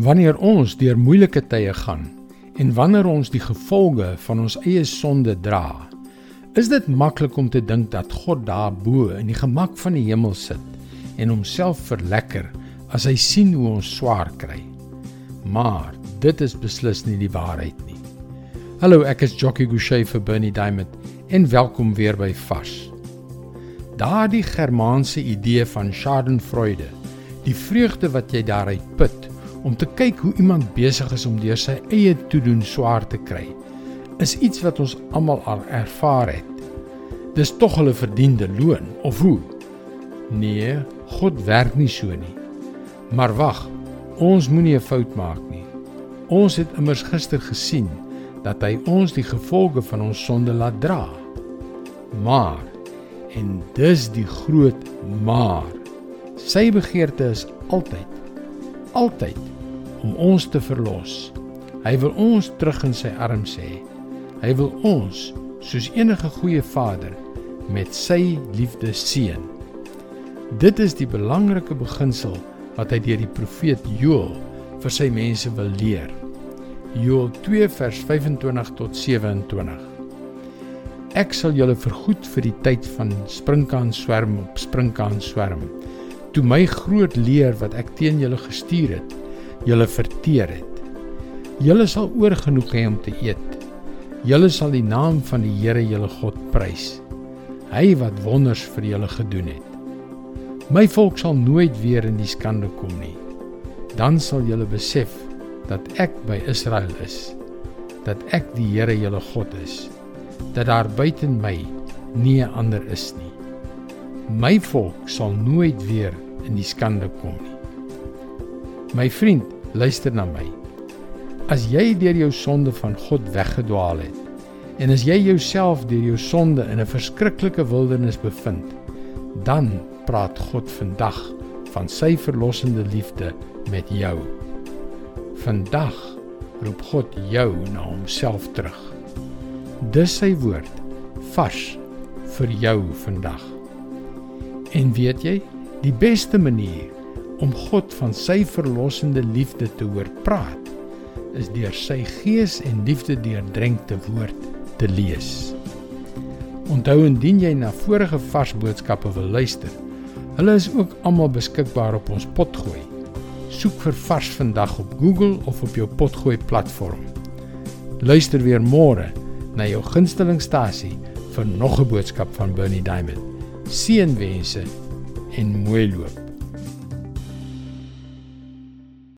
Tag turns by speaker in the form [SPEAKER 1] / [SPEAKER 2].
[SPEAKER 1] Wanneer ons deur moeilike tye gaan en wanneer ons die gevolge van ons eie sonde dra, is dit maklik om te dink dat God daarbo in die gemak van die hemel sit en homself verlekker as hy sien hoe ons swaar kry. Maar dit is beslis nie die waarheid nie. Hallo, ek is Jockey Gouchee vir Bernie Diamond en welkom weer by Vars. Daardie Germaanse idee van Schadenfreude, die vreugde wat jy daaruit put, om te kyk hoe iemand besig is om deur sy eie toedoen swaar te kry, is iets wat ons almal al ervaar het. Dis tog hulle verdiende loon of hoe? Nee, God werk nie so nie. Maar wag, ons moenie 'n fout maak nie. Ons het immers gister gesien dat hy ons die gevolge van ons sonde laat dra. Maar en dis die groot maar. Sy begeerte is altyd altyd om ons te verlos. Hy wil ons terug in sy arms hê. Hy wil ons soos enige goeie vader met sy liefde seën. Dit is die belangrike beginsel wat hy deur die profeet Joël vir sy mense wil leer. Joël 2 vers 25 tot 27. Ek sal julle vergoed vir die tyd van sprinkaan swerm op sprinkaan swerm. Toe my groot leer wat ek teen julle gestuur het, julle verteer het. Julle sal oorgenoeg hê om te eet. Julle sal die naam van die Here julle God prys. Hy wat wonders vir julle gedoen het. My volk sal nooit weer in die skande kom nie. Dan sal julle besef dat ek by Israel is. Dat ek die Here julle God is. Dat daar buite my nie 'n ander is nie. My volk sal nooit weer in die skande kom nie. My vriend, luister na my. As jy deur jou sonde van God weggedwaal het en as jy jouself deur jou sonde in 'n verskriklike wildernis bevind, dan praat God vandag van sy verlossende liefde met jou. Vandag roep God jou na homself terug. Dis sy woord vars vir jou vandag. En weet jy, die beste manier om God van sy verlossende liefde te hoor praat, is deur sy gees en liefde deurdrenkte woord te lees. Onthou indien jy na vorige vars boodskappe wil luister, hulle is ook almal beskikbaar op ons potgooi. Soek vir vars vandag op Google of op jou potgooi platform. Luister weer môre na jou gunstelingstasie vir nog 'n boodskap van Bernie Diamond. Seënwense en mooi loop.